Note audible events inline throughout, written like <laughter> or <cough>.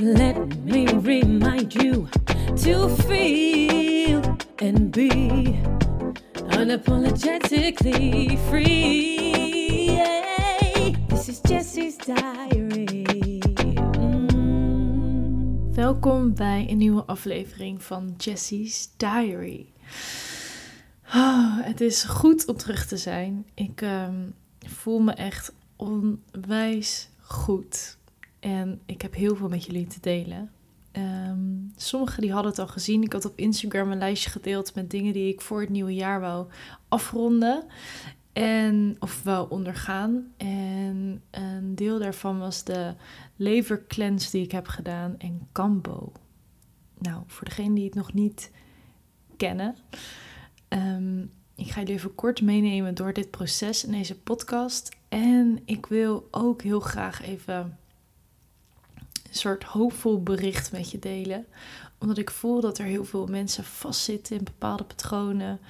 Let me remind you to feel and be unapologetically free. Yeah. This is Jessie's diary. Mm. Welkom bij een nieuwe aflevering van Jessie's Diary. Oh, het is goed om terug te zijn. Ik ehm, voel me echt onwijs goed. En ik heb heel veel met jullie te delen. Um, sommigen die hadden het al gezien. Ik had op Instagram een lijstje gedeeld met dingen die ik voor het nieuwe jaar wou afronden. En, of wou ondergaan. En een deel daarvan was de levercleanse die ik heb gedaan en Cambo. Nou, voor degenen die het nog niet kennen. Um, ik ga jullie even kort meenemen door dit proces in deze podcast. En ik wil ook heel graag even soort hoopvol bericht met je delen. Omdat ik voel dat er heel veel mensen vastzitten in bepaalde patronen.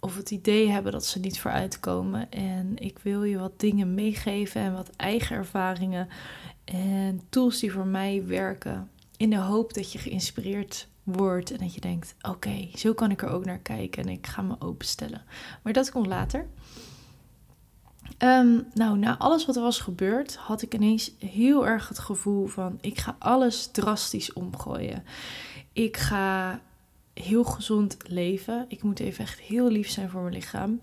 Of het idee hebben dat ze niet vooruitkomen. En ik wil je wat dingen meegeven en wat eigen ervaringen. En tools die voor mij werken. In de hoop dat je geïnspireerd wordt en dat je denkt: oké, zo kan ik er ook naar kijken en ik ga me openstellen. Maar dat komt later. Um, nou, na alles wat er was gebeurd, had ik ineens heel erg het gevoel van: ik ga alles drastisch omgooien. Ik ga heel gezond leven. Ik moet even echt heel lief zijn voor mijn lichaam.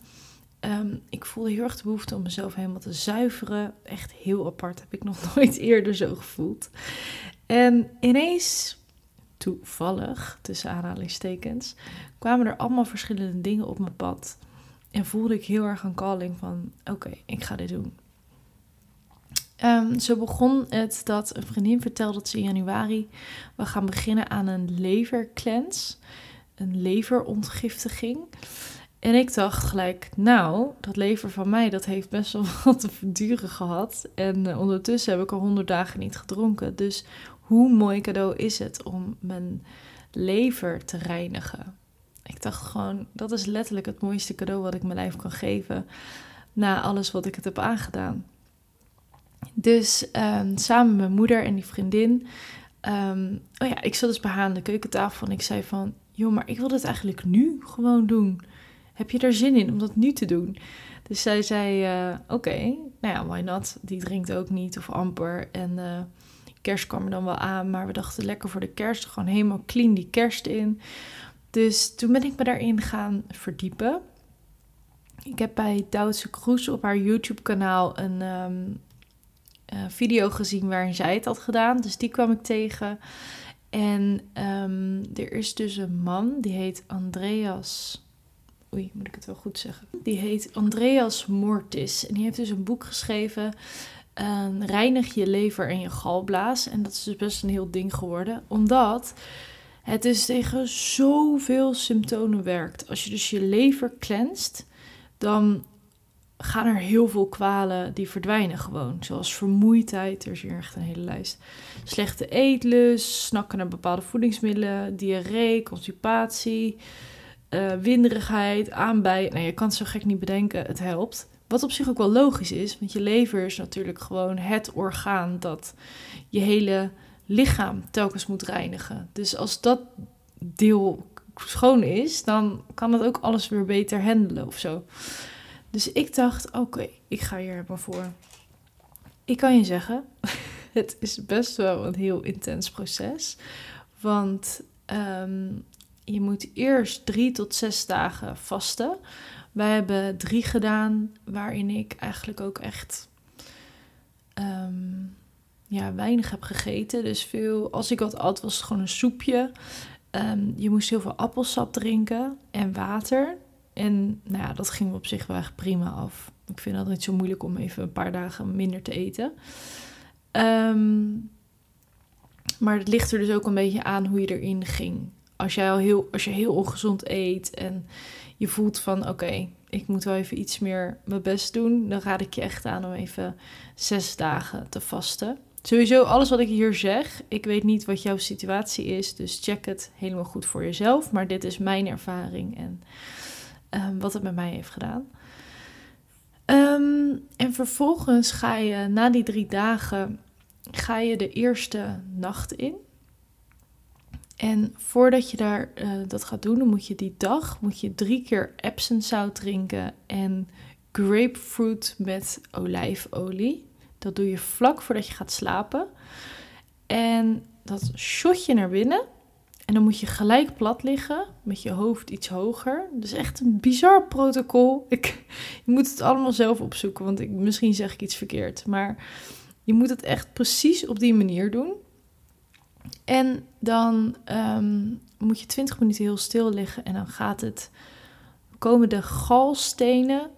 Um, ik voelde heel erg de behoefte om mezelf helemaal te zuiveren. Echt heel apart. Heb ik nog <laughs> nooit eerder zo gevoeld. En ineens, toevallig, tussen aanhalingstekens, kwamen er allemaal verschillende dingen op mijn pad. En voelde ik heel erg een calling van: oké, ik ga dit doen. Um, zo begon het dat een vriendin vertelde dat ze in januari we gaan beginnen aan een levercleanse, een leverontgiftiging. En ik dacht gelijk, nou, dat lever van mij, dat heeft best wel <laughs> wat te verduren gehad. En uh, ondertussen heb ik al honderd dagen niet gedronken. Dus hoe mooi cadeau is het om mijn lever te reinigen? Ik dacht gewoon, dat is letterlijk het mooiste cadeau wat ik mijn lijf kan geven. Na alles wat ik het heb aangedaan. Dus um, samen met mijn moeder en die vriendin. Um, oh ja, ik zat dus bij haar aan de keukentafel en ik zei van... joh, maar ik wil dit eigenlijk nu gewoon doen. Heb je er zin in om dat nu te doen? Dus zij zei, uh, oké, nou ja, why not? Die drinkt ook niet of amper. En uh, kerst kwam er dan wel aan, maar we dachten lekker voor de kerst. Gewoon helemaal clean die kerst in. Dus toen ben ik me daarin gaan verdiepen. Ik heb bij Duitse Kroes op haar YouTube-kanaal een um, uh, video gezien waarin zij het had gedaan. Dus die kwam ik tegen. En um, er is dus een man, die heet Andreas. Oei, moet ik het wel goed zeggen? Die heet Andreas Mortis. En die heeft dus een boek geschreven. Uh, reinig je lever en je galblaas. En dat is dus best een heel ding geworden. Omdat het dus tegen zoveel symptomen werkt. Als je dus je lever cleanst, dan gaan er heel veel kwalen die verdwijnen gewoon. Zoals vermoeidheid, er is hier echt een hele lijst. Slechte eetlust, snakken naar bepaalde voedingsmiddelen, diarree, constipatie, uh, winderigheid, aanbijen. Nou, je kan het zo gek niet bedenken, het helpt. Wat op zich ook wel logisch is, want je lever is natuurlijk gewoon het orgaan dat je hele lichaam telkens moet reinigen. Dus als dat deel schoon is, dan kan het ook alles weer beter handelen of zo. Dus ik dacht, oké, ik ga hier maar voor. Ik kan je zeggen, <laughs> het is best wel een heel intens proces. Want um, je moet eerst drie tot zes dagen vasten. Wij hebben drie gedaan, waarin ik eigenlijk ook echt um, ja, weinig heb gegeten. Dus veel, als ik wat at, was het gewoon een soepje. Um, je moest heel veel appelsap drinken en water. En nou ja, dat ging op zich wel echt prima af. Ik vind het niet zo moeilijk om even een paar dagen minder te eten. Um, maar het ligt er dus ook een beetje aan hoe je erin ging. Als, jij al heel, als je heel ongezond eet en je voelt van oké, ik moet wel even iets meer mijn best doen, dan raad ik je echt aan om even zes dagen te vasten. Sowieso, alles wat ik hier zeg, ik weet niet wat jouw situatie is, dus check het helemaal goed voor jezelf. Maar dit is mijn ervaring en um, wat het met mij heeft gedaan. Um, en vervolgens ga je na die drie dagen ga je de eerste nacht in. En voordat je daar, eh, dat gaat doen, moet je die dag moet je drie keer Epsom zout drinken en grapefruit met olijfolie. Dat doe je vlak voordat je gaat slapen. En dat shot je naar binnen. En dan moet je gelijk plat liggen, met je hoofd iets hoger. Dus echt een bizar protocol. Ik, je moet het allemaal zelf opzoeken, want ik, misschien zeg ik iets verkeerd. Maar je moet het echt precies op die manier doen. En dan ehm, moet je 20 minuten heel stil liggen en dan gaat het, komen de galstenen en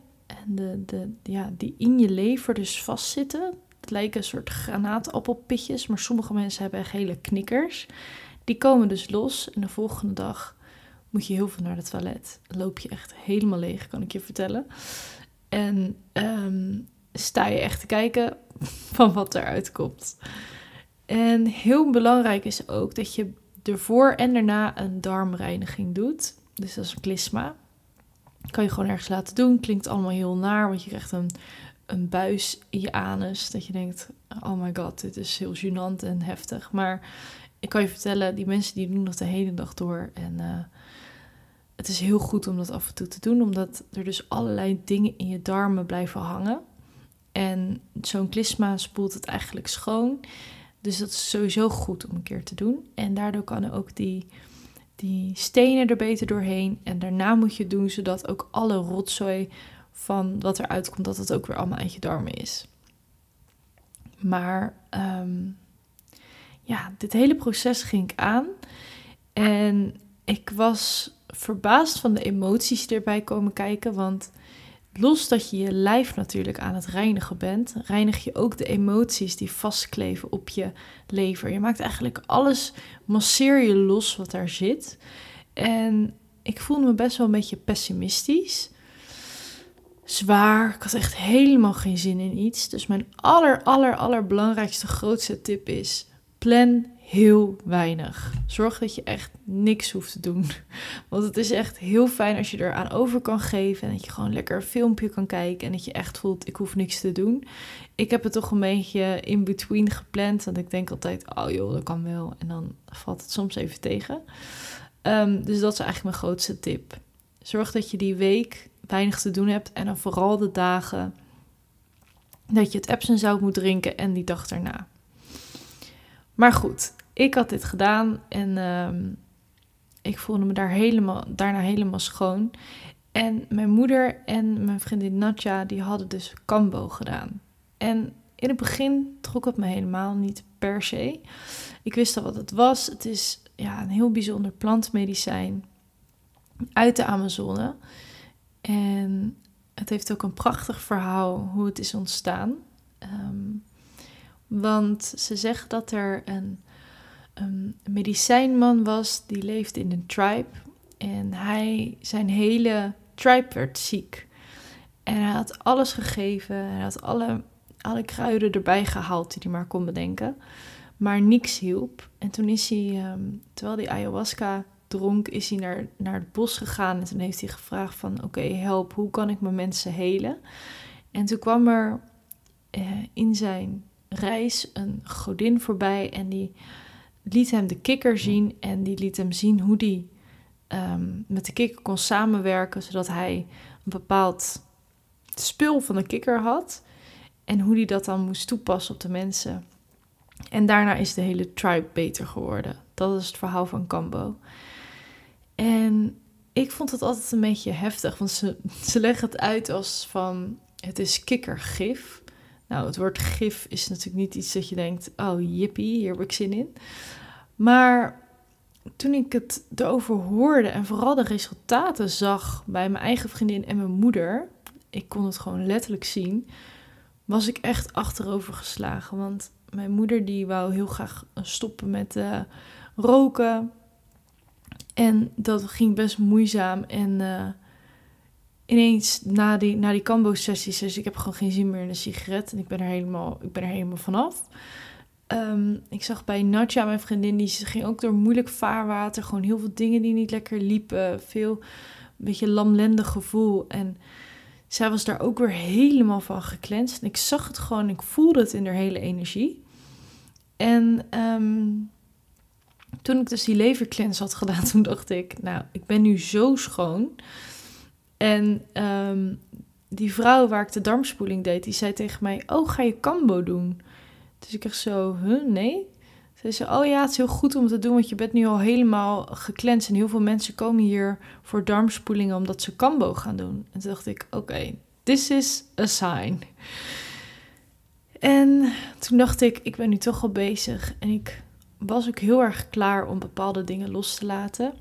de, de, ja, die in je lever dus vastzitten. Het lijken een soort granaatappelpitjes, maar sommige mensen hebben echt hele knikkers. Die komen dus los en de volgende dag moet je heel veel naar het toilet. Loop je echt helemaal leeg, kan ik je vertellen. En ehm, sta je echt te kijken <laughs> van wat eruit komt. En heel belangrijk is ook dat je ervoor en daarna een darmreiniging doet. Dus dat is een klisma. Kan je gewoon ergens laten doen. Klinkt allemaal heel naar, want je krijgt een, een buis in je anus. Dat je denkt, oh my god, dit is heel gênant en heftig. Maar ik kan je vertellen, die mensen die doen dat de hele dag door. En uh, het is heel goed om dat af en toe te doen, omdat er dus allerlei dingen in je darmen blijven hangen. En zo'n klisma spoelt het eigenlijk schoon. Dus dat is sowieso goed om een keer te doen. En daardoor kan ook die, die stenen er beter doorheen. En daarna moet je doen zodat ook alle rotzooi van wat eruit komt, dat het ook weer allemaal uit je darmen is. Maar um, ja, dit hele proces ging ik aan. En ik was verbaasd van de emoties die erbij komen kijken. Want los dat je je lijf natuurlijk aan het reinigen bent, reinig je ook de emoties die vastkleven op je lever. Je maakt eigenlijk alles, masseer je los wat daar zit. En ik voelde me best wel een beetje pessimistisch. Zwaar. Ik had echt helemaal geen zin in iets. Dus mijn aller, aller, allerbelangrijkste, grootste tip is: plan heel weinig. Zorg dat je echt niks hoeft te doen. <laughs> Want het is echt heel fijn als je er aan over kan geven. En dat je gewoon lekker een filmpje kan kijken. En dat je echt voelt, ik hoef niks te doen. Ik heb het toch een beetje in between gepland. Want ik denk altijd, oh joh, dat kan wel. En dan valt het soms even tegen. Um, dus dat is eigenlijk mijn grootste tip. Zorg dat je die week weinig te doen hebt. En dan vooral de dagen dat je het Epsom zout moet drinken en die dag daarna. Maar goed, ik had dit gedaan en uh, ik voelde me daar helemaal, daarna helemaal schoon. En mijn moeder en mijn vriendin Natja, die hadden dus kambo gedaan. En in het begin trok het me helemaal niet per se. Ik wist al wat het was. Het is ja, een heel bijzonder plantmedicijn uit de Amazone. En het heeft ook een prachtig verhaal hoe het is ontstaan. Um, want ze zegt dat er een, medicijnman was die leefde in een tribe. En hij, zijn hele tribe werd ziek. En hij had alles gegeven. Hij had alle, alle kruiden erbij gehaald die hij maar kon bedenken. Maar niks hielp. En toen is hij, ehm, terwijl hij ayahuasca dronk, is hij naar, naar het bos gegaan. En toen heeft hij gevraagd van, oké, help, hoe kan ik mijn mensen helen? En toen kwam er uh, in zijn reis een godin voorbij en die liet hem de kikker zien en die liet hem zien hoe die ehm, met de kikker kon samenwerken, zodat hij een bepaald spul van de kikker had en hoe die dat dan moest toepassen op de mensen. En daarna is de hele tribe beter geworden. Dat is het verhaal van Cambo. En ik vond het altijd een beetje heftig, want ze, ze leggen het uit als van het is kikkergif. Nou, het woord gif is natuurlijk niet iets dat je denkt, oh jippie, hier heb ik zin in. Maar toen ik het erover hoorde en vooral de resultaten zag bij mijn eigen vriendin en mijn moeder, ik kon het gewoon letterlijk zien, was ik echt achterover geslagen. Want mijn moeder die wou heel graag stoppen met uh, roken. En dat ging best moeizaam. En uh, ineens na die, na die Cambo-sessies, dus ik heb gewoon geen zin meer in een sigaret. En ik ben er helemaal, ik ben er helemaal vanaf. Um, ik zag bij Natja, mijn vriendin, die ging ook door moeilijk vaarwater. Gewoon heel veel dingen die niet lekker liepen. Veel, een beetje lamlendig gevoel. En zij was daar ook weer helemaal van geklenst. En ik zag het gewoon, ik voelde het in haar hele energie. En ehm, toen ik dus die levercleanse had gedaan, <laughs> toen dacht ik, nou, ik ben nu zo schoon. En ehm, die vrouw waar ik de darmspoeling deed, die zei tegen mij, oh, ga je kambo doen? Dus ik dacht zo, huh, nee? Ze zei, oh ja, het is heel goed om te doen, want je bent nu al helemaal geklenst. En heel veel mensen komen hier voor darmspoelingen omdat ze kambo gaan doen. En toen dacht ik, oké, this is a sign. En toen dacht ik, ik ben nu toch al bezig. En ik was ook heel erg klaar om bepaalde dingen los te laten.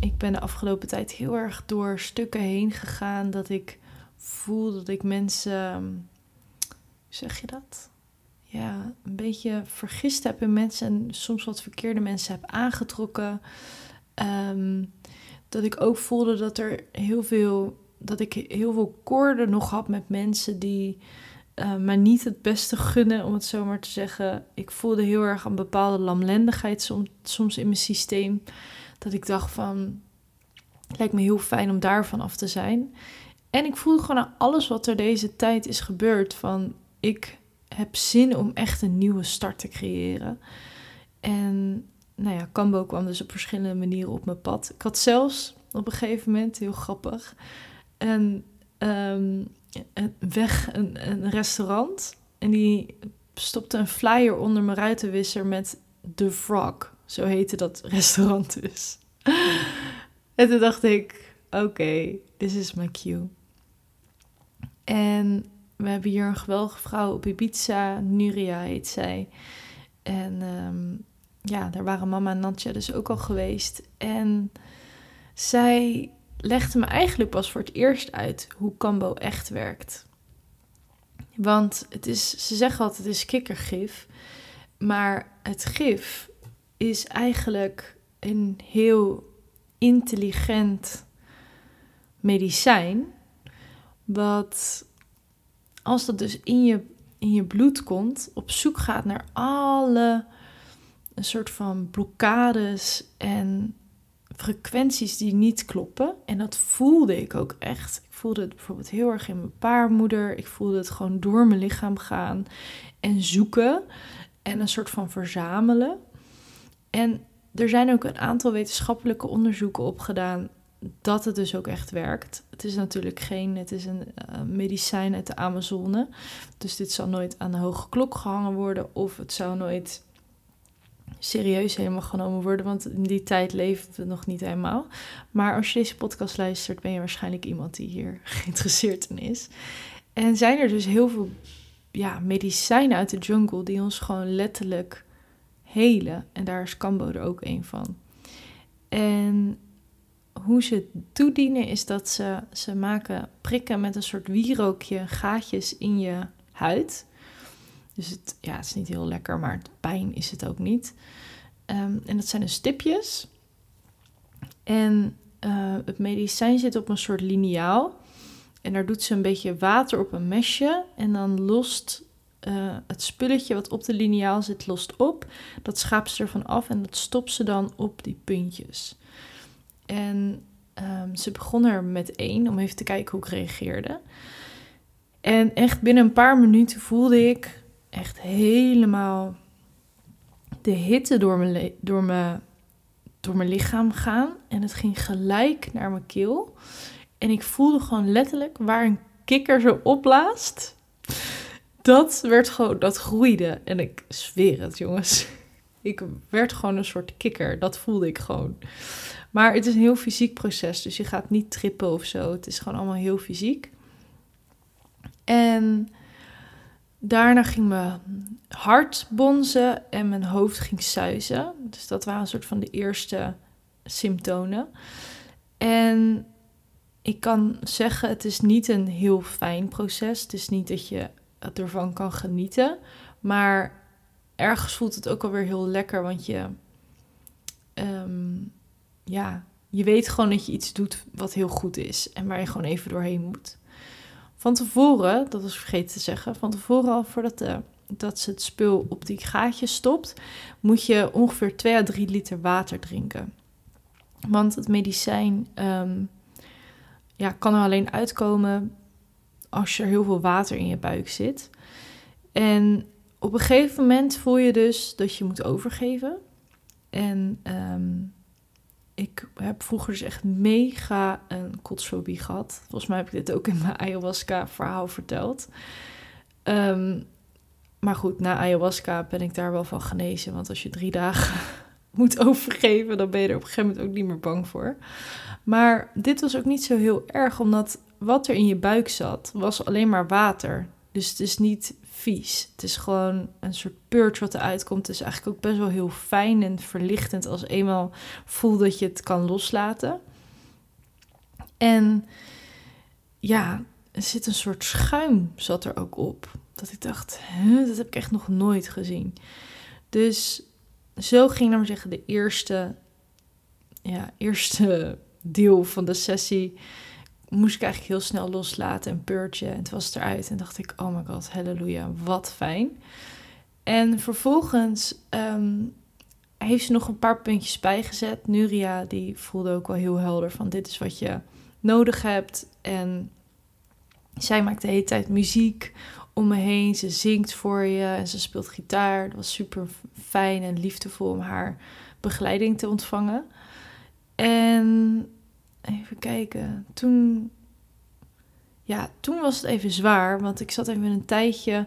Ik ben de afgelopen tijd heel erg door stukken heen gegaan dat ik voel dat ik mensen, hoe zeg je dat? Ja, een beetje vergist heb in mensen en soms wat verkeerde mensen heb aangetrokken. Ehm, dat ik ook voelde dat er heel veel, dat ik heel veel koorden nog had met mensen die uh, maar niet het beste gunnen, om het zo maar te zeggen. Ik voelde heel erg een bepaalde lamlendigheid soms in mijn systeem. Dat ik dacht van, het lijkt me heel fijn om daarvan af te zijn. En ik voelde gewoon aan alles wat er deze tijd is gebeurd van, ik heb zin om echt een nieuwe start te creëren. En nou ja, Cambo kwam dus op verschillende manieren op mijn pad. Ik had zelfs op een gegeven moment, heel grappig, en um, weg een, een restaurant. En die stopte een flyer onder mijn ruitenwisser met The Frog. Zo heette dat restaurant dus. en toen dacht ik, oké, okay, this is my cue. En we hebben hier een geweldige vrouw op Ibiza, Nuria heet zij. En um, ja, daar waren mama en Nantja dus ook al geweest. En zij legde me eigenlijk pas voor het eerst uit hoe Cambo echt werkt. Want het is, ze zeggen altijd het is kikkergif. Maar het gif is eigenlijk een heel intelligent medicijn. Wat als dat dus in je, in je bloed komt, op zoek gaat naar alle een soort van blokkades en frequenties die niet kloppen. En dat voelde ik ook echt. Ik voelde het bijvoorbeeld heel erg in mijn paarmoeder. Ik voelde het gewoon door mijn lichaam gaan en zoeken en een soort van verzamelen. En er zijn ook een aantal wetenschappelijke onderzoeken op gedaan dat het dus ook echt werkt. Het is natuurlijk geen, het is een uh, medicijn uit de Amazone. Dus dit zal nooit aan de hoge klok gehangen worden of het zou nooit serieus helemaal genomen worden, want in die tijd leefde het nog niet helemaal. Maar als je deze podcast luistert, ben je waarschijnlijk iemand die hier <laughs> geïnteresseerd in is. En zijn er dus heel veel ja, medicijnen uit de jungle die ons gewoon letterlijk helen. En daar is Cambo er ook een van. En hoe ze toedienen is dat ze, ze maken prikken met een soort wierookje gaatjes in je huid. Dus het, ja, het is niet heel lekker, maar het pijn is het ook niet. Ehm, en dat zijn de stipjes. En uh, het medicijn zit op een soort liniaal. En daar doet ze een beetje water op een mesje. En dan lost uh, het spulletje wat op de liniaal zit, lost op. Dat schaapt ze ervan af en dat stopt ze dan op die puntjes. En um, ze begon er met één om even te kijken hoe ik reageerde. En echt binnen een paar minuten voelde ik echt helemaal de hitte door mijn, door mijn, door mijn lichaam gaan. En het ging gelijk naar mijn keel. En ik voelde gewoon letterlijk waar een kikker zo opblaast. Dat werd gewoon, dat groeide. En ik zweer het, jongens. <laughs> Ik werd gewoon een soort kikker. Dat voelde ik gewoon. Maar het is een heel fysiek proces. Dus je gaat niet trippen of zo. Het is gewoon allemaal heel fysiek. En Daarna ging mijn hart bonzen en mijn hoofd ging suizen. Dus dat waren een soort van de eerste symptomen. En ik kan zeggen, het is niet een heel fijn proces. Het is niet dat je ervan kan genieten. Maar ergens voelt het ook alweer heel lekker, want je, ehm, ja, je weet gewoon dat je iets doet wat heel goed is en waar je gewoon even doorheen moet. Van tevoren, dat was vergeten te zeggen, van tevoren al voordat dat ze het spul op die gaatjes stopt, moet je ongeveer 2 à 3 liter water drinken. Want het medicijn um, ja, kan er alleen uitkomen als er heel veel water in je buik zit. En op een gegeven moment voel je dus dat je moet overgeven. En ehm, ik heb vroeger dus echt mega een kotsfobie gehad. Volgens mij heb ik dit ook in mijn ayahuasca-verhaal verteld. Ehm, maar goed, na ayahuasca ben ik daar wel van genezen. Want als je drie dagen <laughs> moet overgeven, dan ben je er op een gegeven moment ook niet meer bang voor. Maar dit was ook niet zo heel erg, omdat wat er in je buik zat, was alleen maar water. Dus het is niet vies. Het is gewoon een soort purge wat eruit komt. Het is eigenlijk ook best wel heel fijn en verlichtend als eenmaal voel dat je het kan loslaten. En ja, er zit een soort schuim zat er ook op. Dat ik dacht, dat heb ik echt nog nooit gezien. Dus zo ging, maar zeggen, de eerste, ja, eerste deel van de sessie moest ik eigenlijk heel snel loslaten en purgen. En het was eruit. En dacht ik, oh my god, halleluja, wat fijn. En vervolgens ehm, heeft ze nog een paar puntjes bijgezet. Nuria, die voelde ook wel heel helder van dit is wat je nodig hebt. En zij maakt de hele tijd muziek om me heen. Ze zingt voor je en ze speelt gitaar. Het was super fijn en liefdevol om haar begeleiding te ontvangen. En even kijken. Toen, ja, toen was het even zwaar, want ik zat even een tijdje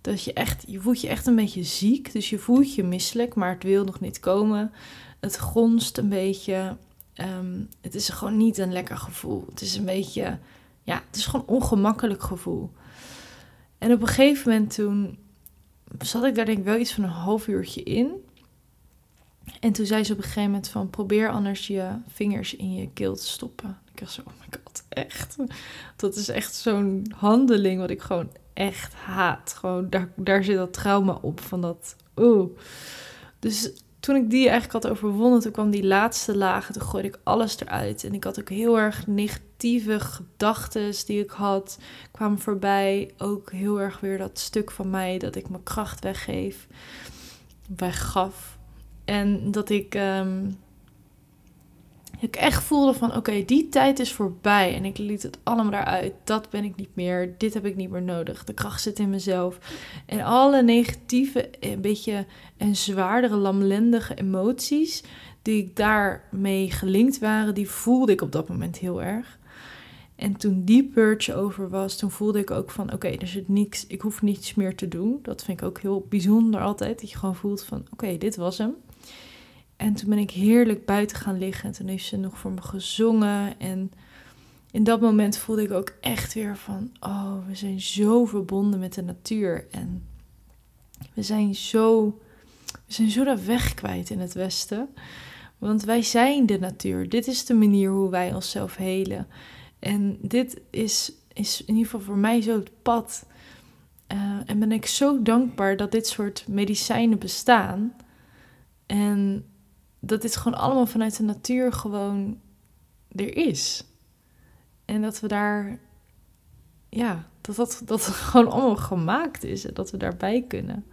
dat je echt, je voelt je echt een beetje ziek. Dus je voelt je misselijk, maar het wil nog niet komen. Het gonst een beetje. Ehm, het is gewoon niet een lekker gevoel. Het is een beetje, ja, het is gewoon een ongemakkelijk gevoel. En op een gegeven moment toen zat ik daar denk ik wel iets van een half uurtje in. En toen zei ze op een gegeven moment van probeer anders je vingers in je keel te stoppen. Ik dacht zo, oh my god, echt. Dat is echt zo'n handeling wat ik gewoon echt haat. Gewoon daar, daar zit dat trauma op van dat, oeh. Dus toen ik die eigenlijk had overwonnen, toen kwam die laatste lagen, toen gooide ik alles eruit. En ik had ook heel erg negatieve gedachten die ik had, kwamen voorbij. Ook heel erg weer dat stuk van mij dat ik mijn kracht weggeef, weggaf. En dat ik, um, ik echt voelde van oké, die tijd is voorbij. En ik liet het allemaal daaruit. Dat ben ik niet meer. Dit heb ik niet meer nodig. De kracht zit in mezelf. En alle negatieve, een beetje en zwaardere, lamlendige emoties die ik daarmee gelinkt waren, die voelde ik op dat moment heel erg. En toen die purge over was, toen voelde ik ook van oké, er zit niks, ik hoef niets meer te doen. Dat vind ik ook heel bijzonder altijd. Dat je gewoon voelt van oké, dit was hem. En toen ben ik heerlijk buiten gaan liggen. En toen heeft ze nog voor me gezongen. En in dat moment voelde ik ook echt weer van: oh, we zijn zo verbonden met de natuur. En we zijn zo, we zijn zo dat weg kwijt in het Westen. Want wij zijn de natuur. Dit is de manier hoe wij onszelf helen. En dit is, is in ieder geval voor mij zo het pad. Uh, en ben ik zo dankbaar dat dit soort medicijnen bestaan. En dat dit gewoon allemaal vanuit de natuur gewoon er is. En dat we daar, ja, dat dat, dat <laughs> gewoon allemaal gemaakt is en dat we daarbij kunnen.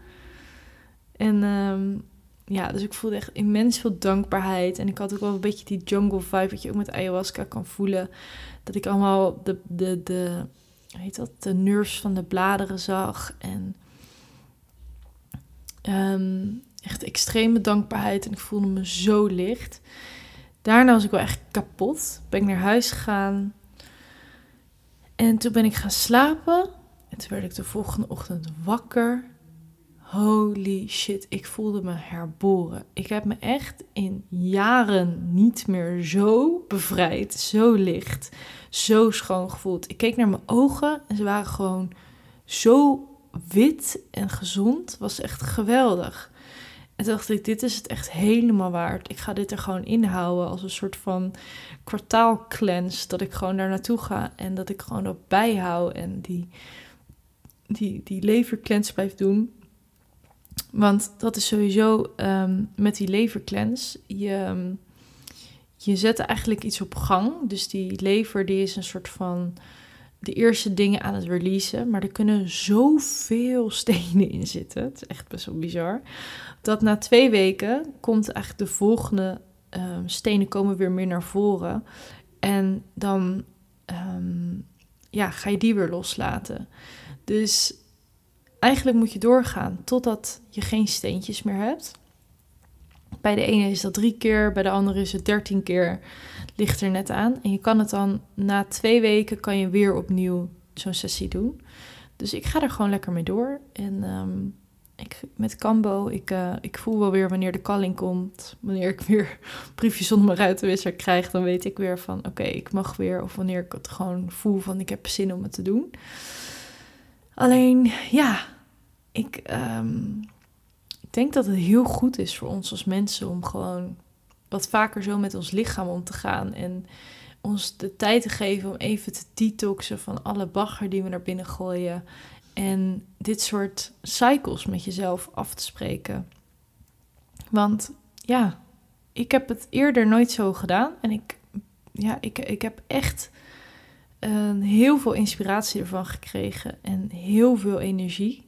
En um, ja, dus ik voelde echt immens veel dankbaarheid. En ik had ook wel een beetje die jungle vibe, wat je ook met ayahuasca kan voelen. Dat ik allemaal de, de, de, heet dat, de nerves van de bladeren zag. En um, Echt extreme dankbaarheid en ik voelde me zo licht. Daarna was ik wel echt kapot. Ben ik naar huis gegaan. En toen ben ik gaan slapen. En toen werd ik de volgende ochtend wakker. Holy shit, ik voelde me herboren. Ik heb me echt in jaren niet meer zo bevrijd, zo licht, zo schoon gevoeld. Ik keek naar mijn ogen en ze waren gewoon zo wit en gezond. Was echt geweldig. En dacht ik, dit is het echt helemaal waard. Ik ga dit er gewoon inhouden als een soort van kwartaalcleanse. Dat ik gewoon daar naartoe ga en dat ik gewoon op bijhoud en die, die, die blijf doen. Want dat is sowieso um, met die levercleanse. Je, ehm, je zet eigenlijk iets op gang. Dus die lever die is een soort van de eerste dingen aan het releasen. Maar er kunnen zoveel <laughs> stenen in zitten. Het is echt best wel bizar. Dat na twee weken komt eigenlijk de volgende um, stenen komen weer meer naar voren. En dan um, ja, ga je die weer loslaten. Dus eigenlijk moet je doorgaan totdat je geen steentjes meer hebt. Bij de ene is dat drie keer, bij de andere is het dertien keer. Ligt er net aan. En je kan het dan na twee weken kan je weer opnieuw zo'n sessie doen. Dus ik ga er gewoon lekker mee door. En ehm, ik, met Cambo, ik, uh, ik voel wel weer wanneer de kalling komt. Wanneer ik weer <laughs> briefjes zonder mijn ruitenwisser krijg, dan weet ik weer van oké, ik mag weer. Of wanneer ik het gewoon voel van ik heb zin om het te doen. Alleen ja, ik, ehm, ik denk dat het heel goed is voor ons als mensen om gewoon wat vaker zo met ons lichaam om te gaan. En ons de tijd te geven om even te detoxen van alle bagger die we naar binnen gooien. En dit soort cycles met jezelf af te spreken. Want ja, ik heb het eerder nooit zo gedaan. En ik, ja, ik, ik heb echt uh, heel veel inspiratie ervan gekregen. En heel veel energie.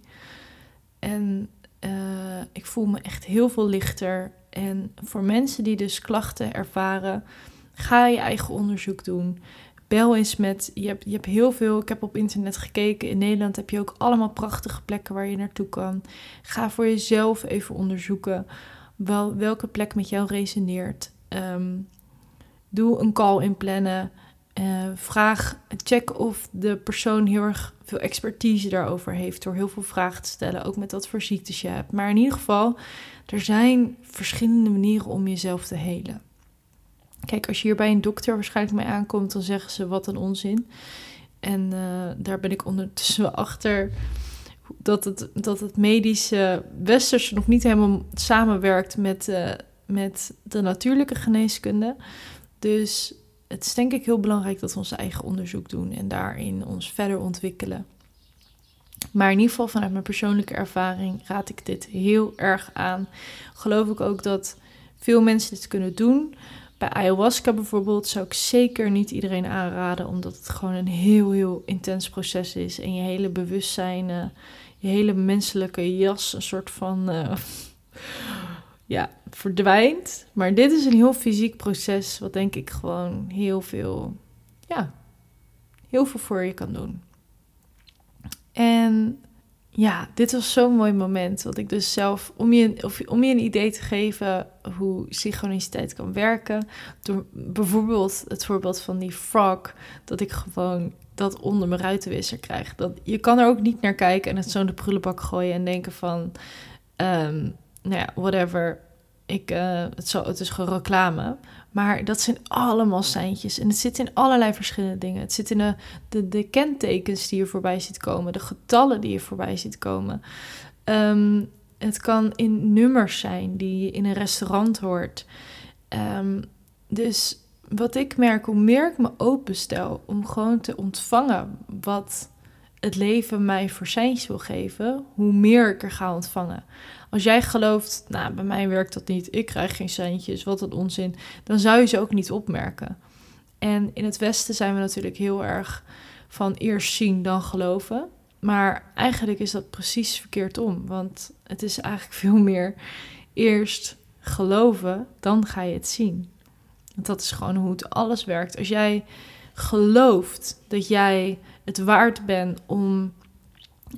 En uh, ik voel me echt heel veel lichter. En voor mensen die dus klachten ervaren, ga je eigen onderzoek doen. Bel eens met, je hebt, je hebt heel veel, ik heb op internet gekeken. In Nederland heb je ook allemaal prachtige plekken waar je naartoe kan. Ga voor jezelf even onderzoeken wel, welke plek met jou resoneert. Um, doe een call inplannen. Uh, vraag, check of de persoon heel erg veel expertise daarover heeft door heel veel vragen te stellen, ook met wat voor ziektes je hebt. Maar in ieder geval, er zijn verschillende manieren om jezelf te helen. Kijk, als je hier bij een dokter waarschijnlijk mee aankomt, dan zeggen ze wat een onzin. En uh, daar ben ik ondertussen achter dat het, dat het medische westerse nog niet helemaal samenwerkt met, uh, met de natuurlijke geneeskunde. Dus het is denk ik heel belangrijk dat we ons eigen onderzoek doen en daarin ons verder ontwikkelen. Maar in ieder geval vanuit mijn persoonlijke ervaring raad ik dit heel erg aan. Geloof ik ook dat veel mensen dit kunnen doen. Bij ayahuasca bijvoorbeeld zou ik zeker niet iedereen aanraden, omdat het gewoon een heel, heel intens proces is. En je hele bewustzijn, uh, je hele menselijke jas, een soort van. Uh, <laughs> ja, verdwijnt. Maar dit is een heel fysiek proces, wat denk ik gewoon heel veel, ja, heel veel voor je kan doen. En ja, dit was zo'n mooi moment. Wat ik dus zelf, om je, of, om je een idee te geven hoe synchroniciteit kan werken. Door bijvoorbeeld het voorbeeld van die frog, dat ik gewoon dat onder mijn ruitenwisser krijg. Dat, je kan er ook niet naar kijken en het zo in de prullenbak gooien en denken van, um, nou ja, whatever. Ik, uh, het, zo, het is gewoon reclame. Maar dat zijn allemaal seintjes. En het zit in allerlei verschillende dingen. Het zit in de, de, kentekens die je voorbij ziet komen. De getallen die je voorbij ziet komen. Um, het kan in nummers zijn die je in een restaurant hoort. Um, dus wat ik merk, hoe meer ik me openstel om gewoon te ontvangen wat het leven mij voor seintjes wil geven, hoe meer ik er ga ontvangen. Als jij gelooft, nou, bij mij werkt dat niet, ik krijg geen centjes, wat een onzin, dan zou je ze ook niet opmerken. En in het Westen zijn we natuurlijk heel erg van eerst zien dan geloven. Maar eigenlijk is dat precies verkeerd om, want het is eigenlijk <laughs> veel meer eerst geloven, dan ga je het zien. Dat is gewoon hoe het alles werkt. Als jij gelooft dat jij het waard bent om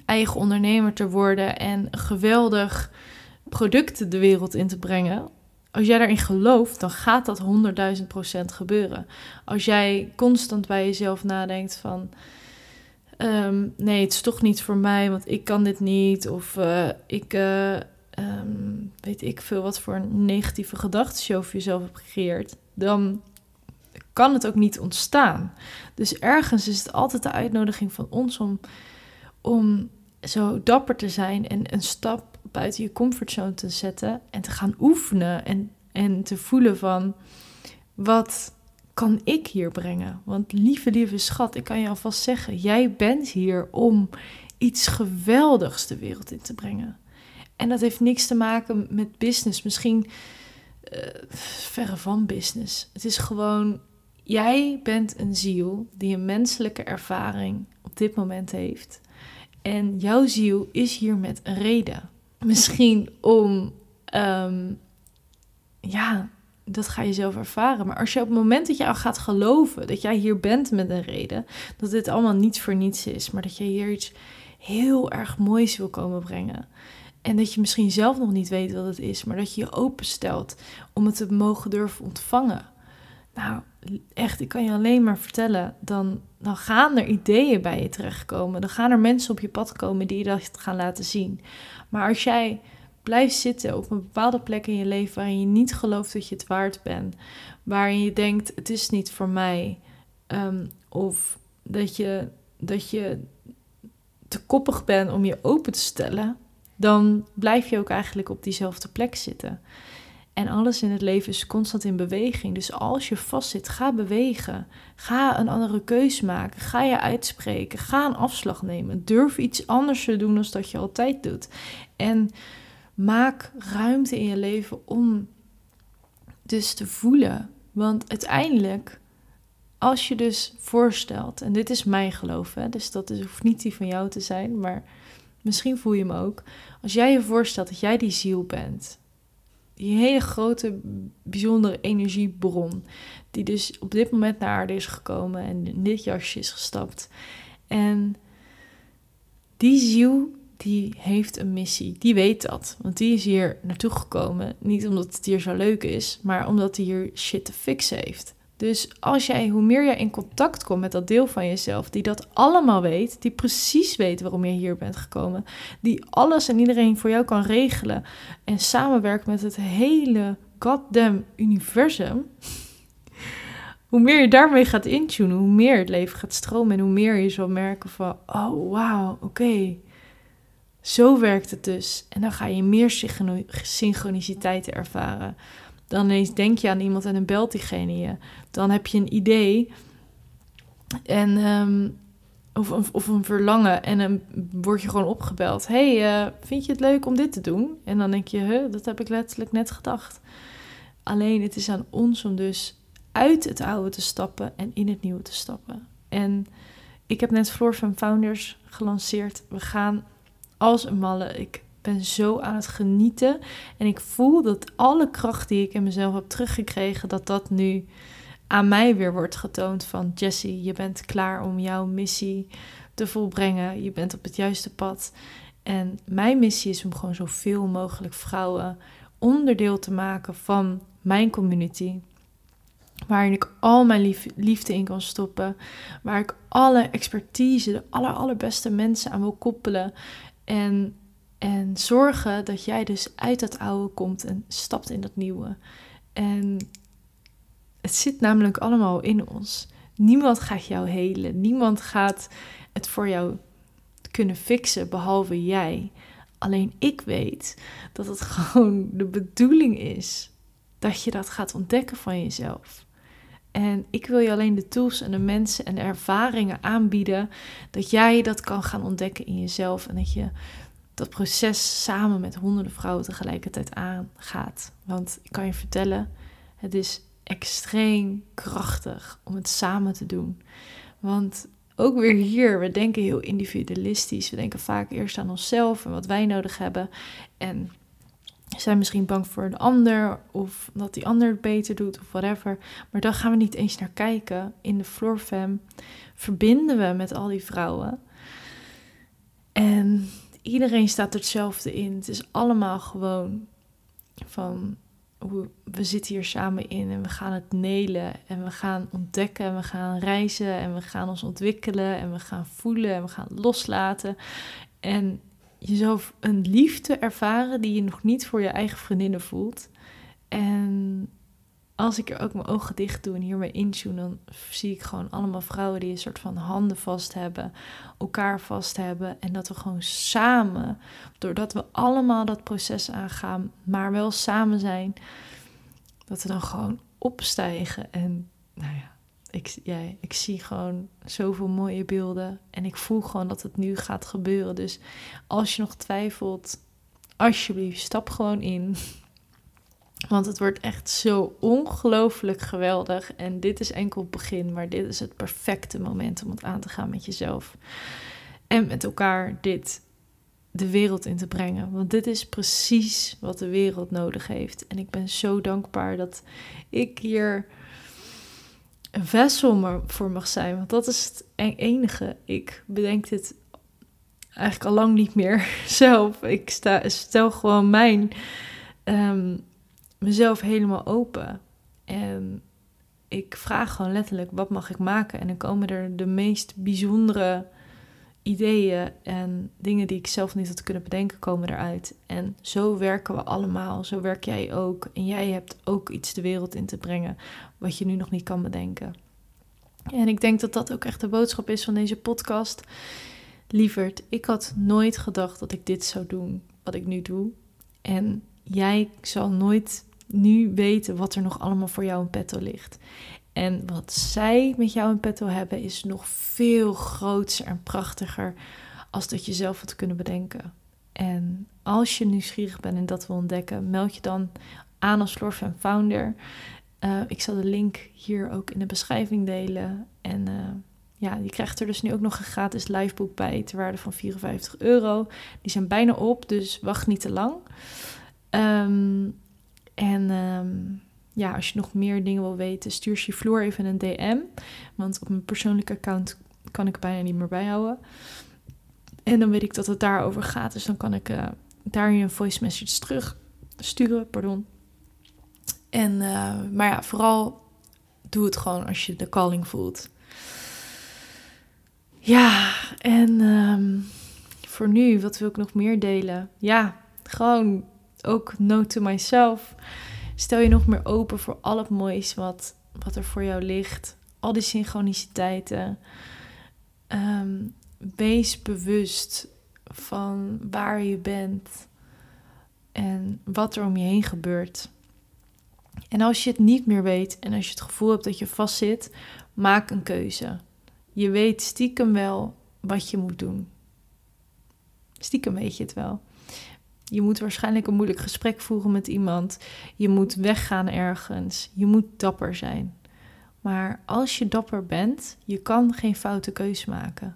eigen ondernemer te worden en geweldig producten de wereld in te brengen. Als jij daarin gelooft, dan gaat dat 100.000 procent gebeuren. Als jij constant bij jezelf nadenkt van... Um, nee, het is toch niet voor mij, want ik kan dit niet. Of uh, ik uh, um, weet ik veel wat voor negatieve gedachten je over jezelf hebt gecreëerd. Dan kan het ook niet ontstaan. Dus ergens is het altijd de uitnodiging van ons om, om zo dapper te zijn en een stap buiten je comfortzone te zetten en te gaan oefenen en, en te voelen van wat kan ik hier brengen? Want lieve, lieve schat, ik kan je alvast zeggen, jij bent hier om iets geweldigs de wereld in te brengen. En dat heeft niks te maken met business, misschien uh, verre van business. Het is gewoon, jij bent een ziel die een menselijke ervaring op dit moment heeft. En jouw ziel is hier met een reden. Misschien om, um, ja, dat ga je zelf ervaren. Maar als je op het moment dat je al gaat geloven dat jij hier bent met een reden, dat dit allemaal niet voor niets is, maar dat je hier iets heel erg moois wil komen brengen. En dat je misschien zelf nog niet weet wat het is, maar dat je je openstelt om het te mogen durven ontvangen. Nou, echt, ik kan je alleen maar vertellen, dan, dan gaan er ideeën bij je terechtkomen. Dan gaan er mensen op je pad komen die je dat gaan laten zien. Maar als jij blijft zitten op een bepaalde plek in je leven waarin je niet gelooft dat je het waard bent, waarin je denkt het is niet voor mij, um, of dat je, dat je te koppig bent om je open te stellen, dan blijf je ook eigenlijk op diezelfde plek zitten. En alles in het leven is constant in beweging. Dus als je vastzit, ga bewegen. Ga een andere keus maken. Ga je uitspreken. Ga een afslag nemen. Durf iets anders te doen dan dat je altijd doet. En maak ruimte in je leven om dus te voelen. Want uiteindelijk, als je dus voorstelt, en dit is mijn geloof, hè, dus dat hoeft niet die van jou te zijn, maar misschien voel je hem ook. Als jij je voorstelt dat jij die ziel bent, die hele grote, bijzondere energiebron, die dus op dit moment naar aarde is gekomen en in dit jasje is gestapt. En die ziel, die heeft een missie. Die weet dat. Want die is hier naartoe gekomen. Niet omdat het hier zo leuk is, maar omdat hij hier shit te fixen heeft. Dus als jij, hoe meer jij in contact komt met dat deel van jezelf, die dat allemaal weet, die precies weet waarom je hier bent gekomen, die alles en iedereen voor jou kan regelen en samenwerkt met het hele goddamn universum, <laughs> hoe meer je daarmee gaat intunen, hoe meer het leven gaat stromen en hoe meer je zal merken van, oh wauw, oké, zo werkt het dus. En dan ga je meer synchroniciteit ervaren. Dan ineens denk je aan iemand en dan belt diegene je. Dan heb je een idee en, um, of, een verlangen en dan word je gewoon opgebeld. hey, uh, vind je het leuk om dit te doen? En dan denk je, huh, dat heb ik letterlijk net gedacht. Alleen het is aan ons om dus uit het oude te stappen en in het nieuwe te stappen. En ik heb net Floor van Founders gelanceerd. We gaan als een malle. Ik ben zo aan het genieten. En ik voel dat alle kracht die ik in mezelf heb teruggekregen, dat dat nu aan mij weer wordt getoond van Jessie, je bent klaar om jouw missie te volbrengen. Je bent op het juiste pad. En mijn missie is om gewoon zoveel mogelijk vrouwen onderdeel te maken van mijn community. Waarin ik al mijn liefde in kan stoppen. Waar ik alle expertise, de aller, allerbeste mensen aan wil koppelen. En en zorgen dat jij dus uit dat oude komt en stapt in dat nieuwe. En het zit namelijk allemaal in ons. Niemand gaat jou helen. Niemand gaat het voor jou kunnen fixen, behalve jij. Alleen ik weet dat het <laughs> gewoon de bedoeling is dat je dat gaat ontdekken van jezelf. En ik wil je alleen de tools en de mensen en de ervaringen aanbieden dat jij dat kan gaan ontdekken in jezelf en dat je dat proces samen met honderden vrouwen tegelijkertijd aangaat. Want ik kan je vertellen, het is extreem krachtig om het samen te doen. Want ook weer hier, we denken heel individualistisch. We denken vaak eerst aan onszelf en wat wij nodig hebben. En zijn misschien bang voor een ander of dat die ander het beter doet of whatever. Maar dan gaan we niet eens naar kijken. In de Floorfam verbinden we met al die vrouwen. En iedereen staat er hetzelfde in. Het is allemaal gewoon van we zitten hier samen in en we gaan het nelen en we gaan ontdekken en we gaan reizen en we gaan ons ontwikkelen en we gaan voelen en we gaan loslaten. En jezelf een liefde ervaren die je nog niet voor je eigen vriendinnen voelt. En als ik er ook mijn ogen dicht doe en hiermee intune, dan zie ik gewoon allemaal vrouwen die een soort van handen vast hebben, elkaar vast hebben. En dat we gewoon samen, doordat we allemaal dat proces aangaan, maar wel samen zijn, dat we dan gewoon opstijgen. En nou ja, ik, ja, ik zie gewoon zoveel mooie beelden. En ik voel gewoon dat het nu gaat gebeuren. Dus als je nog twijfelt, alsjeblieft, stap gewoon in. Want het wordt echt zo ongelooflijk geweldig. En dit is enkel het begin, maar dit is het perfecte moment om het aan te gaan met jezelf. En met elkaar dit de wereld in te brengen. Want dit is precies wat de wereld nodig heeft. En ik ben zo dankbaar dat ik hier een vessel voor mag zijn. Want dat is het enige. Ik bedenk dit eigenlijk al lang niet meer <laughs> zelf. Ik sta, stel gewoon mijn, ehm, mezelf helemaal open. En ik vraag gewoon letterlijk, wat mag ik maken? En dan komen er de meest bijzondere ideeën en dingen die ik zelf niet had kunnen bedenken, komen eruit. En zo werken we allemaal. Zo werk jij ook. En jij hebt ook iets de wereld in te brengen wat je nu nog niet kan bedenken. En ik denk dat dat ook echt de boodschap is van deze podcast. Lieverd, ik had nooit gedacht dat ik dit zou doen, wat ik nu doe. En jij zal nooit nu weten wat er nog allemaal voor jou in petto ligt. En wat zij met jou in petto hebben is nog veel groter en prachtiger als dat je zelf had kunnen bedenken. En als je nieuwsgierig bent en dat wil ontdekken, meld je dan aan als Florfan Founder. Uh, ik zal de link hier ook in de beschrijving delen. En uh, ja, je krijgt er dus nu ook nog een gratis liveboek bij ter waarde van 54 euro. Die zijn bijna op, dus wacht niet te lang. Um, en um, ja, als je nog meer dingen wil weten, stuur je Floor even een DM. Want op mijn persoonlijke account kan ik bijna niet meer bijhouden. En dan weet ik dat het daarover gaat. Dus dan kan ik uh, daar je een voice message terug sturen. Pardon. En, uh, maar ja, vooral doe het gewoon als je de calling voelt. Ja, en um, voor nu, wat wil ik nog meer delen? Ja, gewoon ook note to myself stel je nog meer open voor al het moois wat, wat er voor jou ligt. Al die synchroniciteiten. Um, wees bewust van waar je bent en wat er om je heen gebeurt. En als je het niet meer weet en als je het gevoel hebt dat je vastzit, maak een keuze. Je weet stiekem wel wat je moet doen. Stiekem weet je het wel. Je moet waarschijnlijk een moeilijk gesprek voeren met iemand. Je moet weggaan ergens. Je moet dapper zijn. Maar als je dapper bent, je kan geen foute keus maken.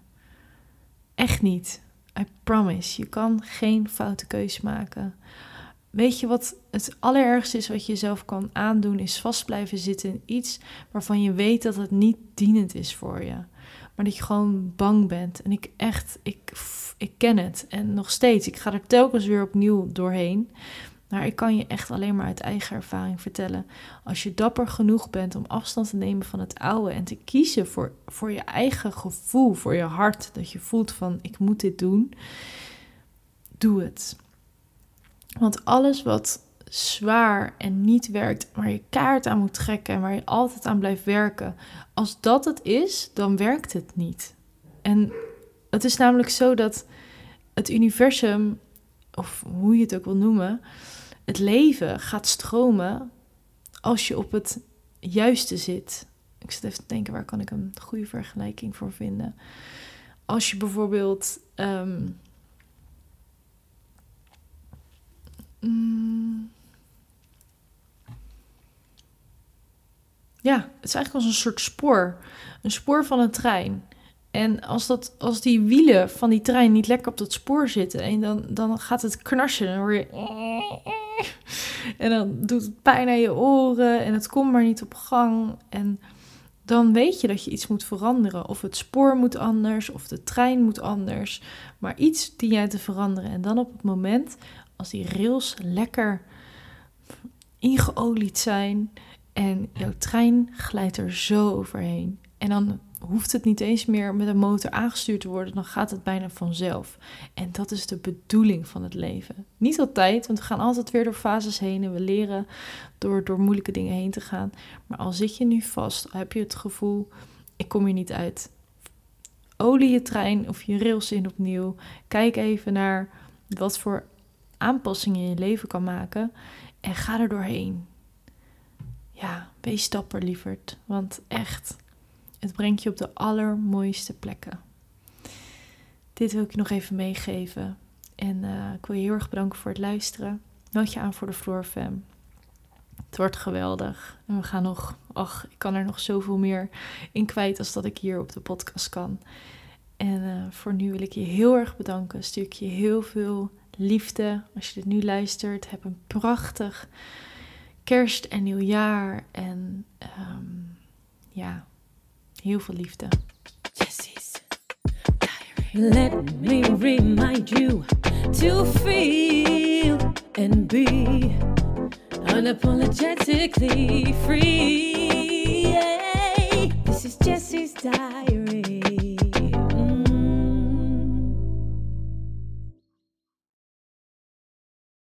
Echt niet. I promise. Je kan geen foute keus maken. Weet je wat het allerergste is wat je jezelf kan aandoen? Is vast blijven zitten in iets waarvan je weet dat het niet dienend is voor je maar dat je gewoon bang bent. En ik echt, ik, ik ken het. En nog steeds, ik ga er telkens weer opnieuw doorheen. Maar ik kan je echt alleen maar uit eigen ervaring vertellen. Als je dapper genoeg bent om afstand te nemen van het oude en te kiezen voor, voor je eigen gevoel, voor je hart, dat je voelt van ik moet dit doen, doe het. Want alles wat zwaar en niet werkt, waar je kaart aan moet trekken en waar je altijd aan blijft werken, als dat het is, dan werkt het niet. En het is namelijk zo dat het universum, of hoe je het ook wil noemen, het leven gaat stromen als je op het juiste zit. Ik zit even te denken, waar kan ik een goede vergelijking voor vinden? Als je bijvoorbeeld. Um, Ja, het is eigenlijk als een soort spoor. Een spoor van een trein. En als, dat, als die wielen van die trein niet lekker op dat spoor zitten, en dan, dan gaat het knarsen. Dan hoor je. <laughs> En dan doet het pijn aan je oren en het komt maar niet op gang. En dan weet je dat je iets moet veranderen. Of het spoor moet anders, of de trein moet anders. Maar iets die jij te veranderen. En dan op het moment, als die rails lekker ingeolied zijn en jouw trein glijdt er zo overheen. En dan hoeft het niet eens meer met een motor aangestuurd te worden, dan gaat het bijna vanzelf. En dat is de bedoeling van het leven. Niet altijd, want we gaan altijd weer door fases heen en we leren door, door moeilijke dingen heen te gaan. Maar al zit je nu vast, heb je het gevoel, ik kom hier niet uit. Olie je trein of je rails in opnieuw. Kijk even naar wat voor aanpassingen je in je leven kan maken en ga er doorheen ja, wees dapper lieverd. Want echt, het brengt je op de allermooiste plekken. Dit wil ik je nog even meegeven. En uh, ik wil je heel erg bedanken voor het luisteren. Meld je aan voor de Floor Fam. Het wordt geweldig. En we gaan nog, ach, ik kan er nog zoveel meer in kwijt als dat ik hier op de podcast kan. En uh, voor nu wil ik je heel erg bedanken. Stuur ik je heel veel liefde. Als je dit nu luistert, heb een prachtig kerst en nieuwjaar. En um, ja, heel veel liefde. Let me remind you to feel and be unapologetically free. Yeah. This is diary.